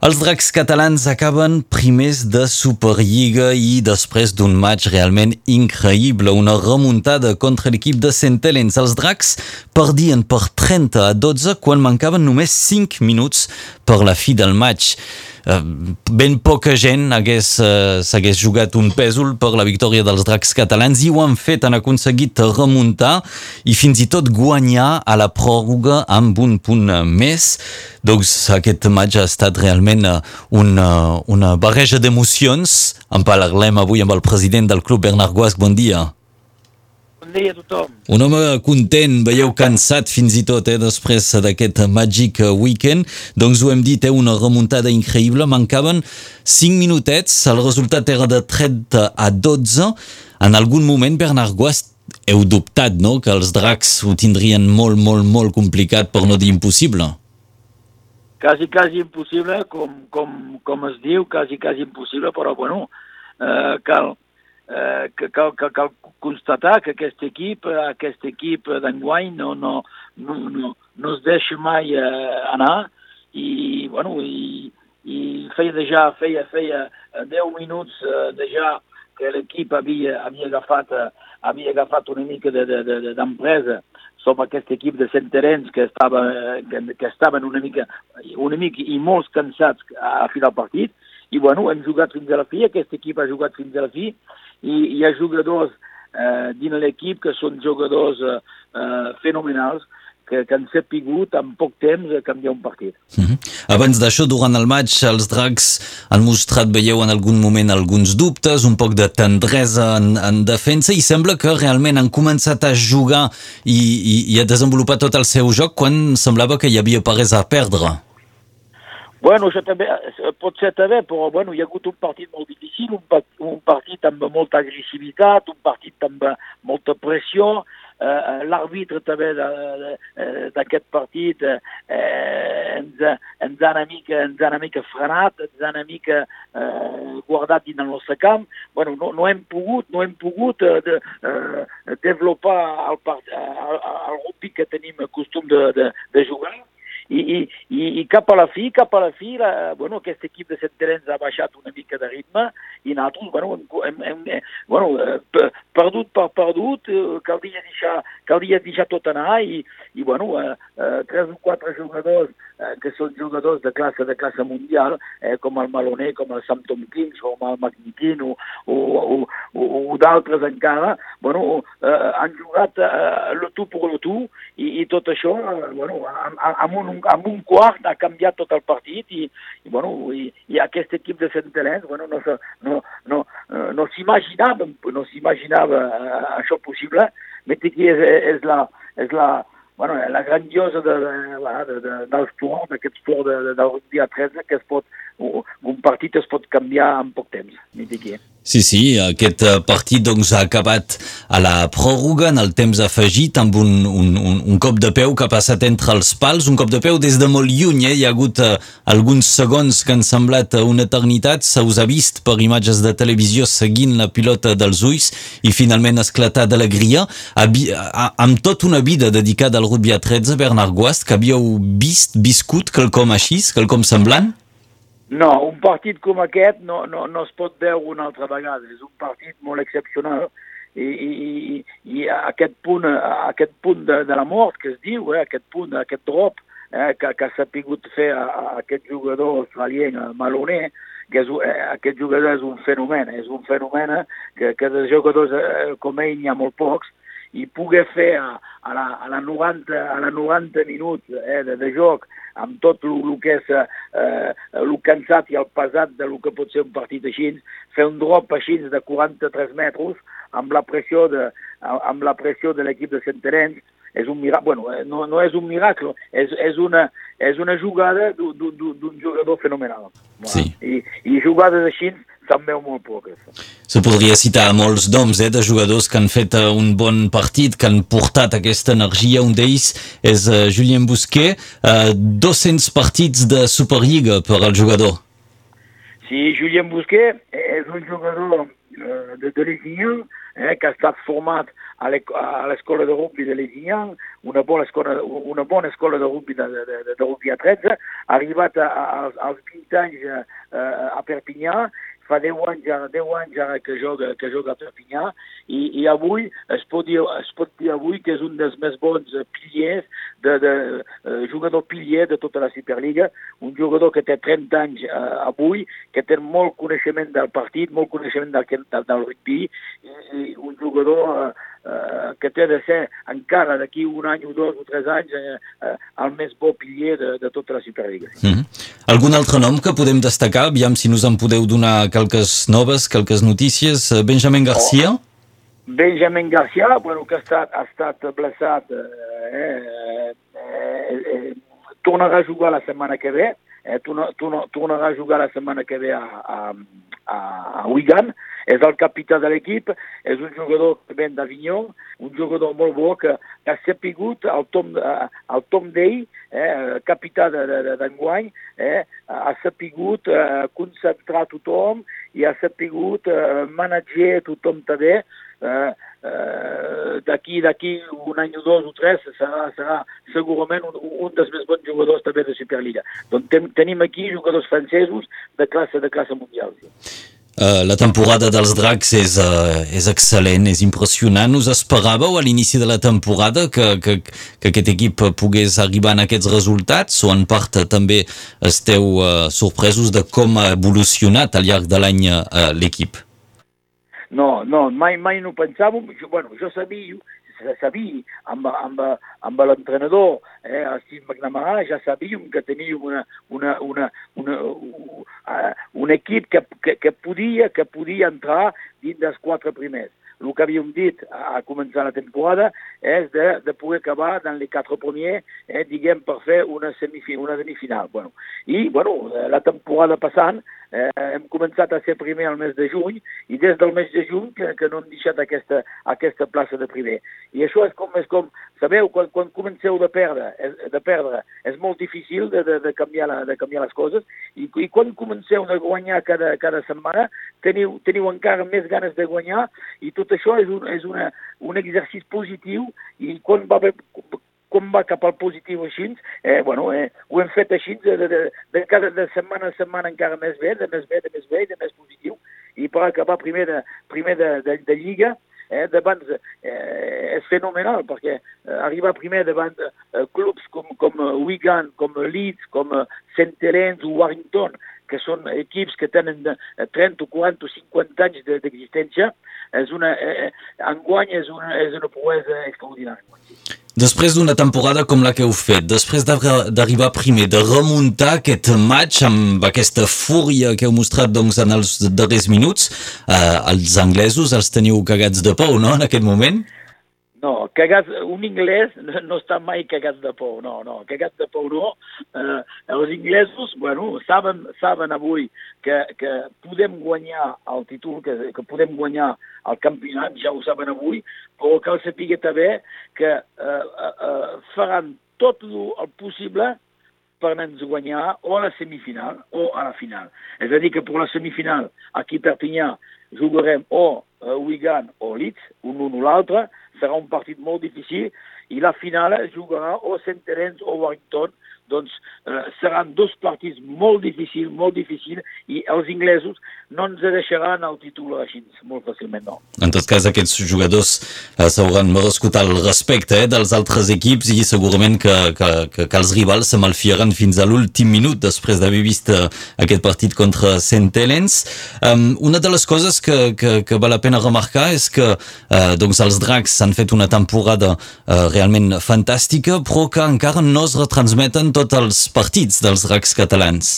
Els dracs catalans acaben primers de Superliga i després d'un match realment increïble, una remuntada contra l'equip de Centelens. Els dracs perdien per 30 a 12 quan mancaven només 5 minuts per la fi del match. Eh, ben poca gent uh, s'hagués jugat un pèsol per la victòria dels dracs catalans i ho han fet, han aconseguit remuntar i fins i tot guanyar a la pròrroga amb un punt més. Doncs aquest match ha estat realment uh, una, una barreja d'emocions. En parlarem avui amb el president del club, Bernard Guasc. Bon dia. Bon dia a tothom. Un home content, veieu cansat fins i tot eh, després d'aquest Magic Weekend. Doncs ho hem dit, eh, una remuntada increïble. Mancaven 5 minutets, el resultat era de 30 a 12. En algun moment, Bernard Guast, heu dubtat, no?, que els dracs ho tindrien molt, molt, molt complicat, per no dir impossible. Quasi, quasi impossible, com, com, com es diu, quasi, quasi impossible, però, bueno, eh, cal, eh, que cal, que cal constatar que aquest equip, aquest equip d'enguany no, no, no, no, no es deixa mai eh, anar i, bueno, i, i feia déjà, feia, feia 10 minuts eh, déjà que l'equip havia, havia, agafat, eh, havia agafat una mica d'empresa de, de, sobre aquest equip de centerens que estava, que, que estaven una mica, una mica i molts cansats a, a fi del partit, i bueno, hem jugat fins a la fi, aquest equip ha jugat fins a la fi, i hi ha jugadors eh, dins l'equip que són jugadors eh, eh, fenomenals, que, que han sapigut en poc temps canviar un partit. Mm -hmm. Abans d'això, durant el match, els dracs han mostrat, veieu, en algun moment alguns dubtes, un poc de tendresa en, en defensa i sembla que realment han començat a jugar i, i, i a desenvolupar tot el seu joc quan semblava que hi havia res a perdre. Bueno, això també pot ser també, però bueno, hi ha hagut un partit molt difícil, un, un partit amb molta agressivitat, un partit amb molta pressió, eh, l'àrbitre també d'aquest partit eh, ens, ens, ha una mica, ens ha una mica frenat, ens ha una mica eh, guardat dins el nostre camp. Bueno, no, no hem pogut, no hem pogut eh, de, eh, desenvolupar el, el, el rugby que tenim costum de, de, de jugar i, i, i, i cap a la fi, cap a la fi, la, bueno, aquest equip de Centenens ha baixat una mica de ritme i nosaltres, bueno, hem, hem, hem bueno, eh, perdut per perdut, eh, caldria deixar, caldria deixar tot anar i, i bueno, eh, eh, tres o quatre jugadors eh, que són jugadors de classe de classe mundial, eh, com el Maloner, com el Sam Tomkins, com el Magniquin o, o, o, o, o d'altres encara, bueno, eh, han jugat eh, le tu per le tu i, i tot això, eh, bueno, amb, un amb un quart ha canviat tot el partit i, i, bueno, i, i aquest equip de Centenens bueno, no, no, no, eh, no s'imaginava no s'imaginava uh, això possible, mentre que és, és la, és la, bueno, la grandiosa de, de, de, de, del sport, d'aquest sport de, de, del rugby a 13, que es pot, un partit es pot canviar en poc temps, ni. Sí, sí, aquest eh, partit doncs, ha acabat a la pròrroga en el temps afegit amb un, un, un, un cop de peu que ha passat entre els pals, un cop de peu des de molt lluny, eh? hi ha hagut uh, alguns segons que han semblat una eternitat, se us ha vist per imatges de televisió seguint la pilota dels ulls i finalment ha esclatat d'alegria, amb tot una vida dedicada al rugby a 13, Bernard Guast, que havíeu vist, viscut quelcom així, quelcom semblant? No, un partit com aquest no, no, no es pot veure una altra vegada. És un partit molt excepcional i, i, i aquest punt, aquest punt de, de la mort que es diu, eh, aquest punt, aquest drop eh, que, que s'ha pogut fer a, a aquest jugador australien, Maloner, que és, eh, aquest jugador és un fenomen, és un fenomen eh, que, que de jugadors eh, com ell n'hi ha molt pocs, i poder fer a, a, la, a, la 90, a la 90 minuts eh, de, de joc amb tot el que és eh, el cansat i el pesat de lo que pot ser un partit així, fer un drop així de 43 metres amb la pressió de, amb la pressió de l'equip de Centenens, és un miracle, bueno, eh, no, no és un miracle, és, és, una, és una jugada d'un jugador fenomenal. Sí. I, I jugades així se'n veu molt poc. Se podria citar molts noms eh, de jugadors que han fet uh, un bon partit, que han portat aquesta energia. Un d'ells és uh, Julien Busquet, uh, 200 partits de Superliga per al jugador. Sí, Julien Busquet és un jugador de, de l'Esignan, eh, que ha estat format a l'escola de rugby de Lesignan, una bona escola, una bona escola de rugby de, de, de, de rugby a 13, ha arribat a, a, als 20 anys a, a Perpinyà, fa 10 anys, 10 anys ara que joga, que joga a Perpinyà i, i avui es pot, dir, es pot dir avui que és un dels més bons piliers, de, de, uh, jugador pilier de tota la Superliga, un jugador que té 30 anys uh, avui, que té molt coneixement del partit, molt coneixement del, del, del rugby, i, i un jugador uh, uh, que té de ser encara d'aquí un any o dos o tres anys uh, uh, el més bo pilier de, de tota la Superliga. Mm -hmm. Algun altre nom que podem destacar? Aviam si nos en podeu donar quelques noves, quelques notícies. Eh, Benjamin Garcia? Oh. Benjamin Garcia, bueno, que ha estat, ha estat blessat, eh, eh, eh, eh, tornarà a jugar la setmana que ve, eh, torna, tornarà a jugar la setmana que ve a, a, a Wigan, és el capità de l'equip, és un jugador que ven d'Avignon, un jugador molt bo que ha sapigut el Tom, el Tom Day, eh, capità d'enguany, eh, ha sapigut eh, concentrar tothom i ha sapigut eh, manager tothom també, eh, eh, d'aquí d'aquí un any o dos o tres serà, serà segurament un, un dels més bons jugadors també de Superliga. Doncs ten, tenim aquí jugadors francesos de classe de classe mundial. Uh, la temporada dels Dracs és, uh, és excel·lent, és impressionant. Us esperàveu a l'inici de la temporada que, que, que aquest equip pogués arribar en aquests resultats o en part també esteu uh, sorpresos de com ha evolucionat al llarg de l'any uh, l'equip? No, no, mai, mai no pensàvem. Jo, bueno, jo sabia, sabia amb, amb, amb l'entrenador, eh, el Steve McNamara, ja sabíem que teníem una, una, una, una, uh, un equip que, que, que, podia, que podia entrar dins dels quatre primers. El que havíem dit a començar la temporada és de, de poder acabar dans les quatre premiers, eh, diguem, per fer una, semifinal, una semifinal. Bueno, I, bueno, la temporada passant Eh, hem començat a ser primer al mes de juny i des del mes de juny que, que no hem deixat aquesta, aquesta plaça de primer. I això és com, és com sabeu, quan, quan comenceu de perdre, de perdre és molt difícil de, de, de, canviar, la, de canviar les coses i, i quan comenceu a guanyar cada, cada setmana teniu, teniu encara més ganes de guanyar i tot això és un, és una, un exercici positiu i quan va haver, com va cap al positiu així, eh, bueno, eh, ho hem fet així de, de, de, cada de setmana a setmana encara més bé, de més bé, de més bé, de més positiu, i per acabar primer de, primer de, de, de Lliga, eh, davant, eh, és fenomenal, perquè eh, arribar primer davant eh, clubs com, com Wigan, com Leeds, com St. Helens o Warrington, que són equips que tenen 30 o 40 o 50 anys d'existència, és una, eh, enguany és una, és una proesa extraordinària. Després d'una temporada com la que heu fet, després d'arribar primer, de remuntar aquest match amb aquesta fúria que heu mostrat doncs, en els darrers minuts, eh, els anglesos els teniu cagats de por, no?, en aquest moment? No, cagats, un anglès no està mai cagat de por, no, no, cagat de por no. Eh, els inglesos, bueno, saben, saben avui que, que podem guanyar el títol, que, que podem guanyar el campionat, ja ho saben avui, però cal saber també que eh, eh, eh, faran tot el possible per anar-nos guanyar o a la semifinal o a la final. És a dir, que per la semifinal, aquí a Perpinyà, jugarem o Wigan o Leeds, un un o l'altre, serà un partit molt difícil i la final es jugarà o St. Helens o Warrington, doncs eh, seran dos partits molt difícils, molt difícils, i els inglesos no ens deixaran el títol així, molt fàcilment no. En tot cas, aquests jugadors eh, s'hauran merescut el respecte eh, dels altres equips i segurament que, que, que, que els rivals se malfiaran fins a l'últim minut després d'haver vist eh, aquest partit contra St. Helens. Um, una de les coses que, que, que val la pena remarcar és que eh, doncs els Dracs han fet una temporada eh, realment fantàstica, però que encara no es retransmeten tots els partits dels dracs catalans?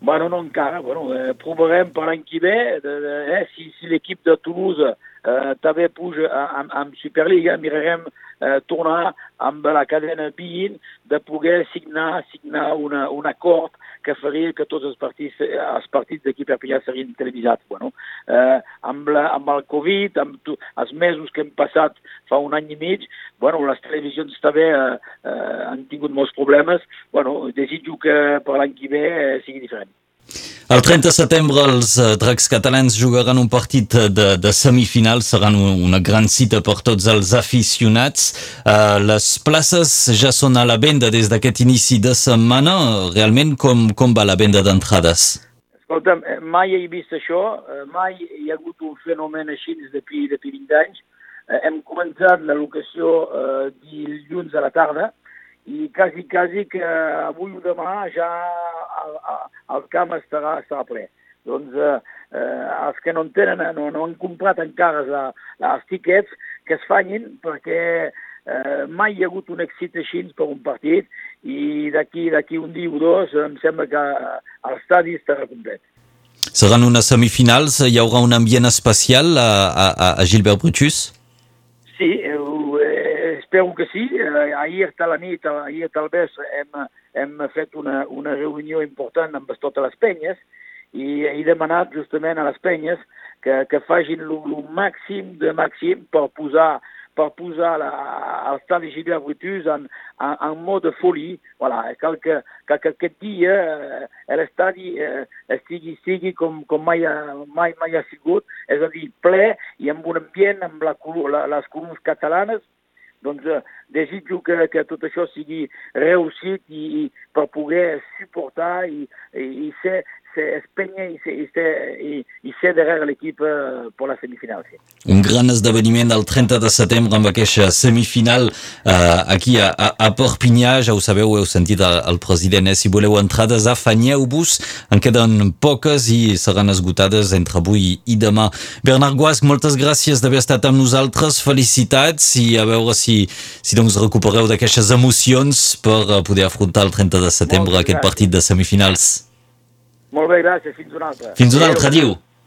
Bueno, no encara. Bueno, eh, provarem per l'any que ve. Eh, si, si l'equip de Toulouse eh, també puja amb, amb Superliga, mirarem eh, tornar amb la cadena BIN de poder signar, signar una, un acord que faria que tots els partits, els partits d'aquí Perpinyà serien televisats. Bueno, eh, amb, la, amb el Covid, amb tu, els mesos que hem passat fa un any i mig, bueno, les televisions també eh, eh, han tingut molts problemes. Bueno, desitjo que per l'any que ve eh, sigui diferent. El 30 de setembre els uh, dracs catalans jugaran un partit de, de semifinal, seran una gran cita per tots els aficionats. Uh, les places ja són a la venda des d'aquest inici de setmana. Realment, com, com va la venda d'entrades? Escolta'm, eh, mai he vist això, mai hi ha hagut un fenomen així des de, de 20 anys. Hem començat la locació uh, dilluns a la tarda, i quasi, quasi que avui o demà ja el, el camp estarà, estarà ple. Doncs eh, eh, els que no en tenen, no, no han comprat encara la, els tiquets, que es fanyin perquè eh, mai hi ha hagut un èxit així per un partit i d'aquí d'aquí un dia o dos em sembla que l'estadi estarà complet. Seran unes semifinals, hi haurà un ambient especial a, a, a Gilbert Brutus? Sí, eh, espero que sí. Eh, ahir a la nit, ahir al vespre, hem, hem fet una, una reunió important amb totes les penyes i he demanat justament a les penyes que, que facin el màxim de màxim per posar per posar la, el stade Gilbert Brutus en, en, en mode folie. Voilà, cal que, cal que aquest dia eh, l'estadi eh, estigui, estigui com, com mai, mai, mai ha sigut, és a dir, ple i amb un ambient amb la, la, les columnes catalanes doncs eh, desitjo que, que tot això sigui reussit i, i per poder suportar i, i, i ser, ser Espanya i i i, i ser darrere l'equip eh, per la semifinal. Sí. Un gran esdeveniment el 30 de setembre amb aquesta semifinal uh, aquí a, a, a Perpinyà, ja ho sabeu, heu sentit el, el president, eh? si voleu entrades afanyeu-vos, en queden poques i seran esgotades entre avui i demà. Bernard Guasc, moltes gràcies d'haver estat amb nosaltres, felicitats i a veure si, si doncs recupereu d'aquestes emocions per poder afrontar el 30 de setembre aquest partit de semifinals. Molt bé, gràcies. Fins una altra. Fins una altra, diu.